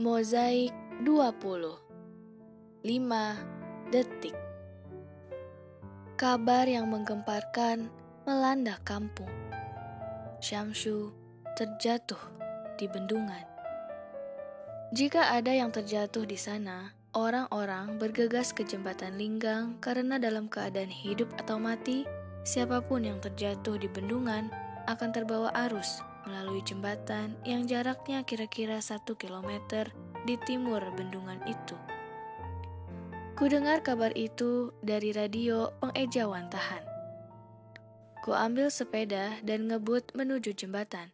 Mozaik 20 5 detik Kabar yang menggemparkan melanda kampung. Syamsu terjatuh di bendungan. Jika ada yang terjatuh di sana, orang-orang bergegas ke jembatan Linggang karena dalam keadaan hidup atau mati, siapa pun yang terjatuh di bendungan akan terbawa arus melalui jembatan yang jaraknya kira-kira satu kilometer di timur bendungan itu. Kudengar kabar itu dari radio pengejawantahan. Ku ambil sepeda dan ngebut menuju jembatan.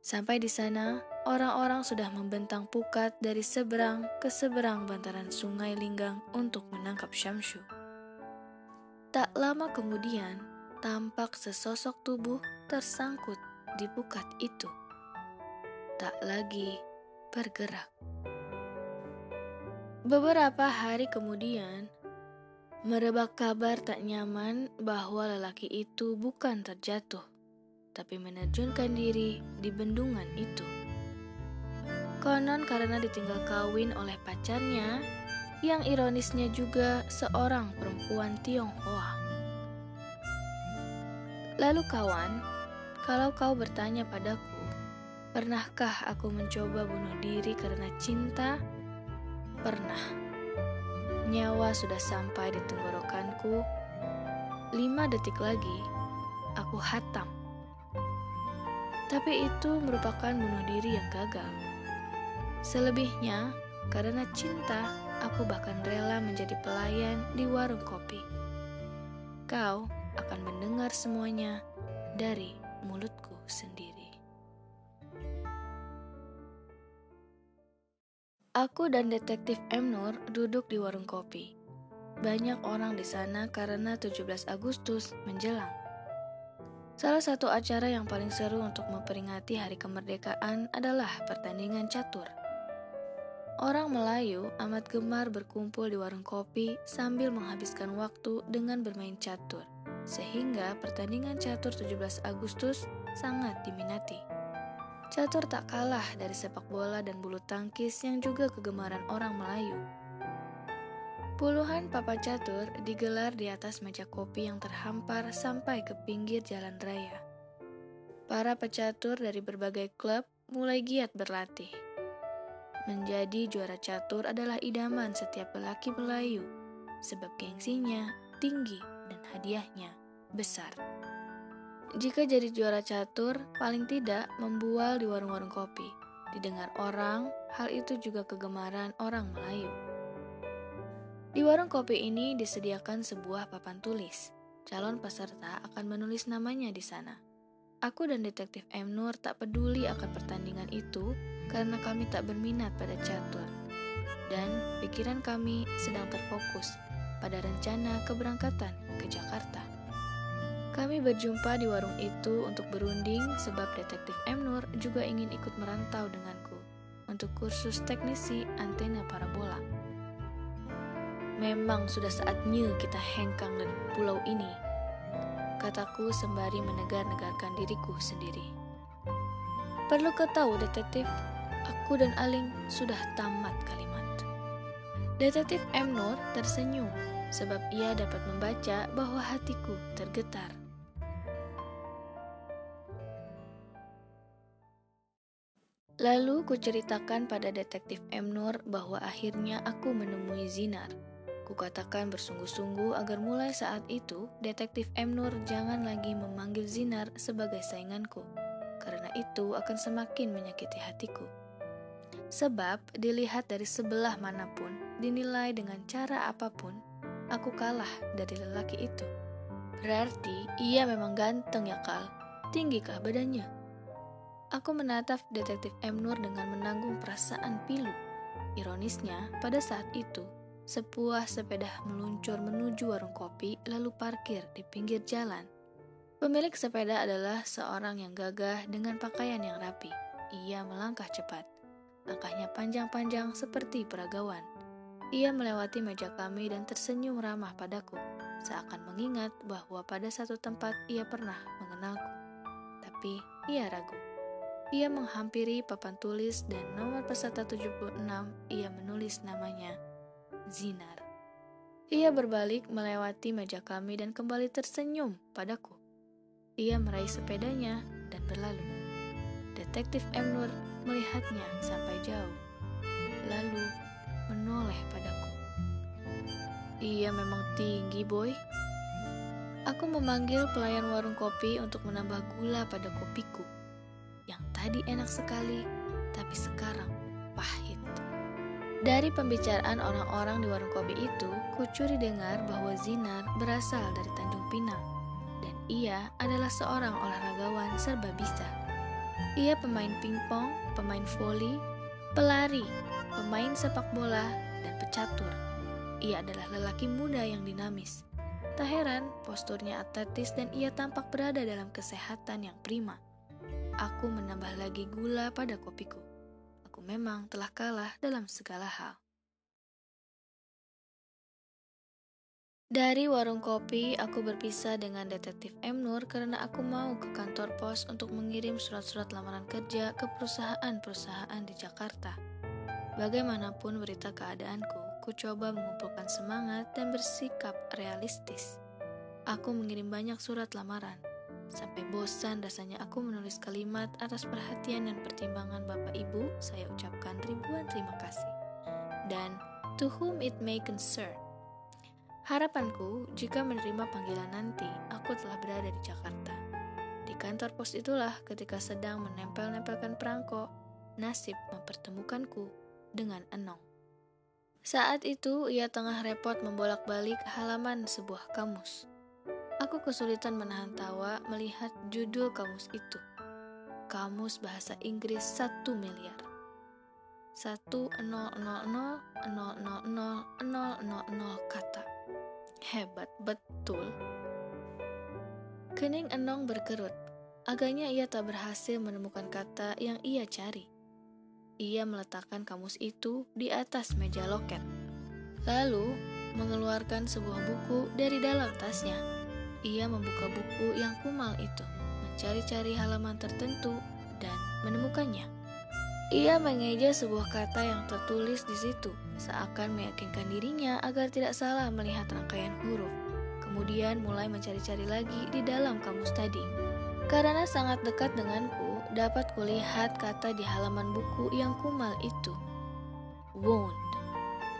Sampai di sana, orang-orang sudah membentang pukat dari seberang ke seberang bantaran sungai Linggang untuk menangkap Syamsu. Tak lama kemudian, tampak sesosok tubuh tersangkut di pukat itu tak lagi bergerak. Beberapa hari kemudian, merebak kabar tak nyaman bahwa lelaki itu bukan terjatuh, tapi menerjunkan diri di bendungan itu. Konon karena ditinggal kawin oleh pacarnya, yang ironisnya juga seorang perempuan Tionghoa. Lalu kawan, kalau kau bertanya padaku, pernahkah aku mencoba bunuh diri karena cinta? Pernah. Nyawa sudah sampai di tenggorokanku. Lima detik lagi, aku hatam. Tapi itu merupakan bunuh diri yang gagal. Selebihnya, karena cinta, aku bahkan rela menjadi pelayan di warung kopi. Kau akan mendengar semuanya dari mulutku sendiri. Aku dan detektif M. Nur duduk di warung kopi. Banyak orang di sana karena 17 Agustus menjelang. Salah satu acara yang paling seru untuk memperingati hari kemerdekaan adalah pertandingan catur. Orang Melayu amat gemar berkumpul di warung kopi sambil menghabiskan waktu dengan bermain catur sehingga pertandingan catur 17 Agustus sangat diminati. Catur tak kalah dari sepak bola dan bulu tangkis yang juga kegemaran orang Melayu. Puluhan papan catur digelar di atas meja kopi yang terhampar sampai ke pinggir jalan raya. Para pecatur dari berbagai klub mulai giat berlatih. Menjadi juara catur adalah idaman setiap lelaki Melayu, sebab gengsinya tinggi dan hadiahnya besar. Jika jadi juara catur, paling tidak membual di warung-warung kopi. Didengar orang, hal itu juga kegemaran orang Melayu. Di warung kopi ini disediakan sebuah papan tulis. Calon peserta akan menulis namanya di sana. Aku dan detektif M. Nur tak peduli akan pertandingan itu karena kami tak berminat pada catur. Dan pikiran kami sedang terfokus pada rencana keberangkatan ke Jakarta. Kami berjumpa di warung itu untuk berunding sebab detektif M. Nur juga ingin ikut merantau denganku untuk kursus teknisi antena parabola. Memang sudah saatnya kita hengkang dari pulau ini, kataku sembari menegar-negarkan diriku sendiri. Perlu kau tahu, detektif, aku dan Aling sudah tamat kalimat. Detektif M. Nur tersenyum sebab ia dapat membaca bahwa hatiku tergetar. Lalu kuceritakan pada detektif M. Nur bahwa akhirnya aku menemui Zinar. Kukatakan bersungguh-sungguh agar mulai saat itu detektif M. Nur jangan lagi memanggil Zinar sebagai sainganku, karena itu akan semakin menyakiti hatiku. Sebab dilihat dari sebelah mana pun, dinilai dengan cara apa pun, aku kalah dari lelaki itu. Berarti ia memang ganteng ya Kal, tinggikah badannya? Aku menatap detektif M. Nur dengan menanggung perasaan pilu. Ironisnya, pada saat itu, sebuah sepeda meluncur menuju warung kopi lalu parkir di pinggir jalan. Pemilik sepeda adalah seorang yang gagah dengan pakaian yang rapi. Ia melangkah cepat. Langkahnya panjang-panjang seperti peragawan. Ia melewati meja kami dan tersenyum ramah padaku, seakan mengingat bahwa pada satu tempat ia pernah mengenalku. Tapi ia ragu. ia menghampiri papan tulis dan nomor peserta 76, ia menulis namanya Zinar. Ia berbalik melewati meja kami dan kembali tersenyum padaku. Ia meraih sepedanya dan berlalu. Detektif M. Melihatnya sampai jauh, lalu menoleh padaku. Ia memang tinggi, boy. Aku memanggil pelayan warung kopi untuk menambah gula pada kopiku. Yang tadi enak sekali, tapi sekarang pahit. Dari pembicaraan orang-orang di warung kopi itu, kucuri dengar bahwa Zinar berasal dari Tanjung Pinang dan ia adalah seorang olahragawan serba bisa. Ia pemain pingpong, pemain voli, pelari, pemain sepak bola, dan pecatur. Ia adalah lelaki muda yang dinamis. Tak heran, posturnya atletis dan ia tampak berada dalam kesehatan yang prima. Aku menambah lagi gula pada kopiku. Aku memang telah kalah dalam segala hal. Dari warung kopi, aku berpisah dengan detektif M. Nur karena aku mau ke kantor pos untuk mengirim surat-surat lamaran kerja ke perusahaan-perusahaan di Jakarta. Bagaimanapun berita keadaanku, ku coba mengumpulkan semangat dan bersikap realistis. Aku mengirim banyak surat lamaran. Sampai bosan rasanya aku menulis kalimat atas perhatian dan pertimbangan Bapak Ibu, saya ucapkan ribuan terima kasih. Dan to whom it may concern, Harapanku, jika menerima panggilan nanti, aku telah berada di Jakarta. Di kantor pos itulah ketika sedang menempel-nempelkan perangko, nasib mempertemukanku dengan Enong. Saat itu, ia tengah repot membolak-balik halaman sebuah kamus. Aku kesulitan menahan tawa melihat judul kamus itu. Kamus Bahasa Inggris 1 miliar. 1 000 000 000 kata. Hebat betul. Kening Enong berkerut. Agaknya ia tak berhasil menemukan kata yang ia cari. Ia meletakkan kamus itu di atas meja loket. Lalu, mengeluarkan sebuah buku dari dalam tasnya. Ia membuka buku yang kumal itu, mencari-cari halaman tertentu, dan menemukannya. Ia mengeja sebuah kata yang tertulis di situ, seakan meyakinkan dirinya agar tidak salah melihat rangkaian huruf. Kemudian mulai mencari-cari lagi di dalam kamus tadi. Karena sangat dekat denganku, dapat kulihat kata di halaman buku yang kumal itu. Wound.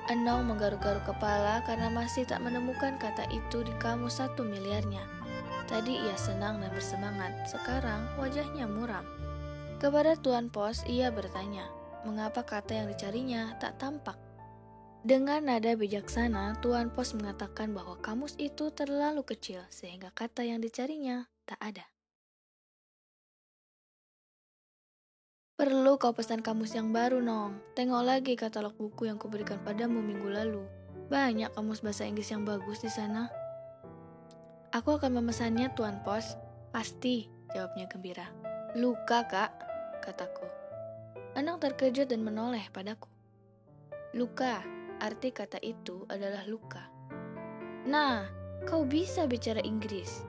Enong menggaruk-garuk kepala karena masih tak menemukan kata itu di kamus satu miliarnya. Tadi ia senang dan bersemangat, sekarang wajahnya muram. Kepada Tuan Pos, ia bertanya, mengapa kata yang dicarinya tak tampak. Dengan nada bijaksana, Tuan Pos mengatakan bahwa kamus itu terlalu kecil sehingga kata yang dicarinya tak ada. Perlu kau pesan kamus yang baru, Nong. Tengok lagi katalog buku yang kuberikan padamu minggu lalu. Banyak kamus bahasa Inggris yang bagus di sana. Aku akan memesannya, Tuan Pos. Pasti, jawabnya gembira. Luka, Kak, kataku. Anang terkejut dan menoleh padaku. Luka, arti kata itu adalah luka. Nah, kau bisa bicara Inggris.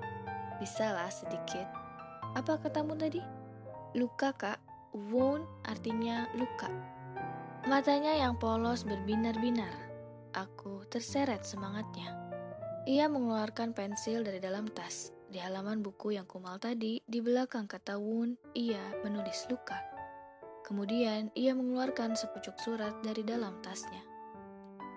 Bisalah sedikit. Apa katamu tadi? Luka, Kak. Wound artinya luka. Matanya yang polos berbinar-binar. Aku terseret semangatnya. Ia mengeluarkan pensil dari dalam tas. Di halaman buku yang kumal tadi, di belakang kata wound, ia menulis luka. Kemudian, ia mengeluarkan sepucuk surat dari dalam tasnya.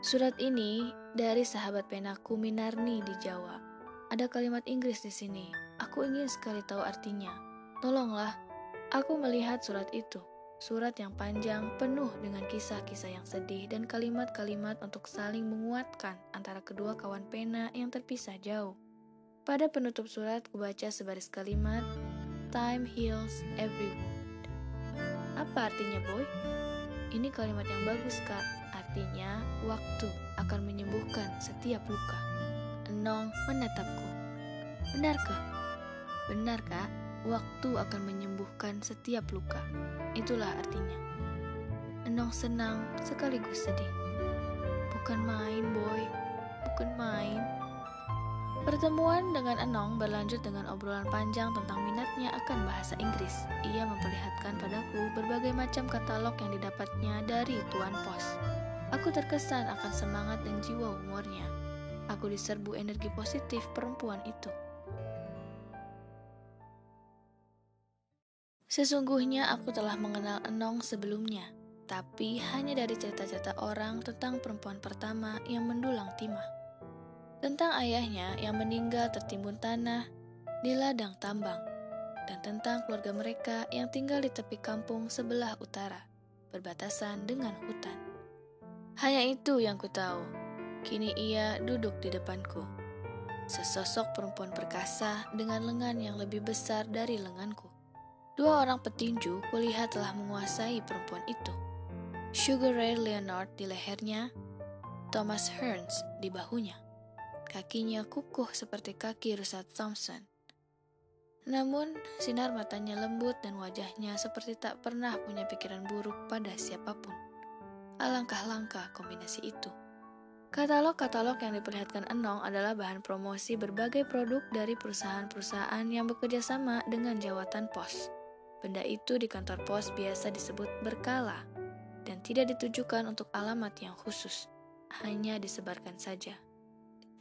Surat ini dari sahabat penaku Minarni di Jawa. Ada kalimat Inggris di sini. Aku ingin sekali tahu artinya. Tolonglah, aku melihat surat itu. Surat yang panjang, penuh dengan kisah-kisah yang sedih dan kalimat-kalimat untuk saling menguatkan antara kedua kawan pena yang terpisah jauh. Pada penutup surat kubaca sebaris kalimat, Time heals every wound. Apa artinya boy? Ini kalimat yang bagus kak, artinya waktu akan menyembuhkan setiap luka. Enong menatapku. Benarkah? Benar kak, waktu akan menyembuhkan setiap luka. Itulah artinya. Enong senang sekaligus sedih. Bukan main boy, bukan main. Pertemuan dengan Enong berlanjut dengan obrolan panjang tentang minatnya akan bahasa Inggris. Ia memperlihatkan padaku berbagai macam katalog yang didapatnya dari Tuan Pos. Aku terkesan akan semangat dan jiwa humornya. Aku diserbu energi positif perempuan itu. Sesungguhnya aku telah mengenal Enong sebelumnya, tapi hanya dari cerita-cerita orang tentang perempuan pertama yang mendulang timah tentang ayahnya yang meninggal tertimbun tanah di ladang tambang, dan tentang keluarga mereka yang tinggal di tepi kampung sebelah utara, berbatasan dengan hutan. Hanya itu yang ku tahu. Kini ia duduk di depanku. Sesosok perempuan perkasa dengan lengan yang lebih besar dari lenganku. Dua orang petinju kulihat telah menguasai perempuan itu. Sugar Ray Leonard di lehernya, Thomas Hearns di bahunya. Kakinya kukuh seperti kaki Rusa Thompson. Namun, sinar matanya lembut dan wajahnya seperti tak pernah punya pikiran buruk pada siapa pun. Alangkah langka kombinasi itu. Katalog-katalog yang diperlihatkan Enong adalah bahan promosi berbagai produk dari perusahaan-perusahaan yang bekerja sama dengan jawatan pos. Benda itu di kantor pos biasa disebut berkala dan tidak ditujukan untuk alamat yang khusus, hanya disebarkan saja.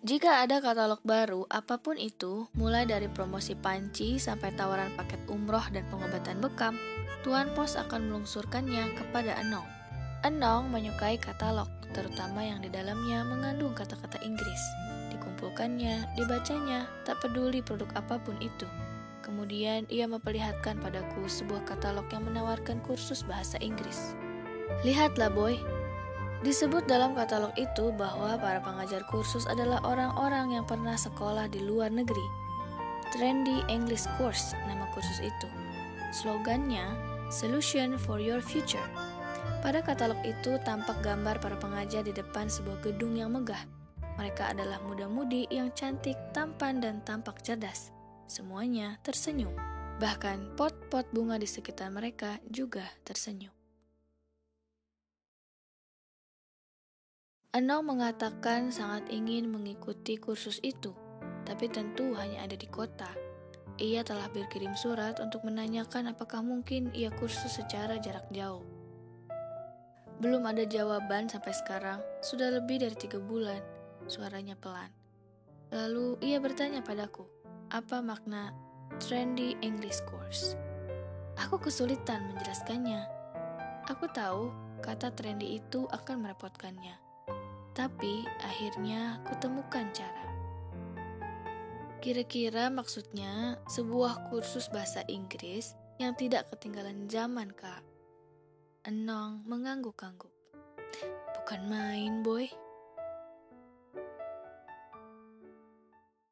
Jika ada katalog baru, apa pun itu, mulai dari promosi panci sampai tawaran paket umroh dan pengobatan bekam, Tuan Pos akan melungsurkannya kepada Enong. Enong menyukai katalog, terutama yang di dalamnya mengandung kata-kata Inggris. Dikumpulkannya, dibacanya, tak peduli produk apa pun itu. Kemudian ia memperlihatkan padaku sebuah katalog yang menawarkan kursus bahasa Inggris. Lihatlah boy, Disebut dalam katalog itu bahwa para pengajar kursus adalah orang-orang yang pernah sekolah di luar negeri. Trendy English Course nama kursus itu. Slogannya Solution for Your Future. Pada katalog itu tampak gambar para pengajar di depan sebuah gedung yang megah. Mereka adalah muda-mudi yang cantik, tampan, dan tampak cerdas. Semuanya tersenyum. Bahkan pot-pot bunga di sekitar mereka juga tersenyum. Enong mengatakan sangat ingin mengikuti kursus itu, tapi tentu hanya ada di kota. Ia telah berkirim surat untuk menanyakan apakah mungkin ia kursus secara jarak jauh. Belum ada jawaban sampai sekarang, sudah lebih dari tiga bulan. Suaranya pelan. Lalu ia bertanya padaku, apa makna trendy English course? Aku kesulitan menjelaskannya. Aku tahu kata trendy itu akan merepotkannya tapi akhirnya kutemukan cara. Kira-kira maksudnya sebuah kursus bahasa Inggris yang tidak ketinggalan zaman, Kak. Enong mengangguk-angguk. Bukan main, boy.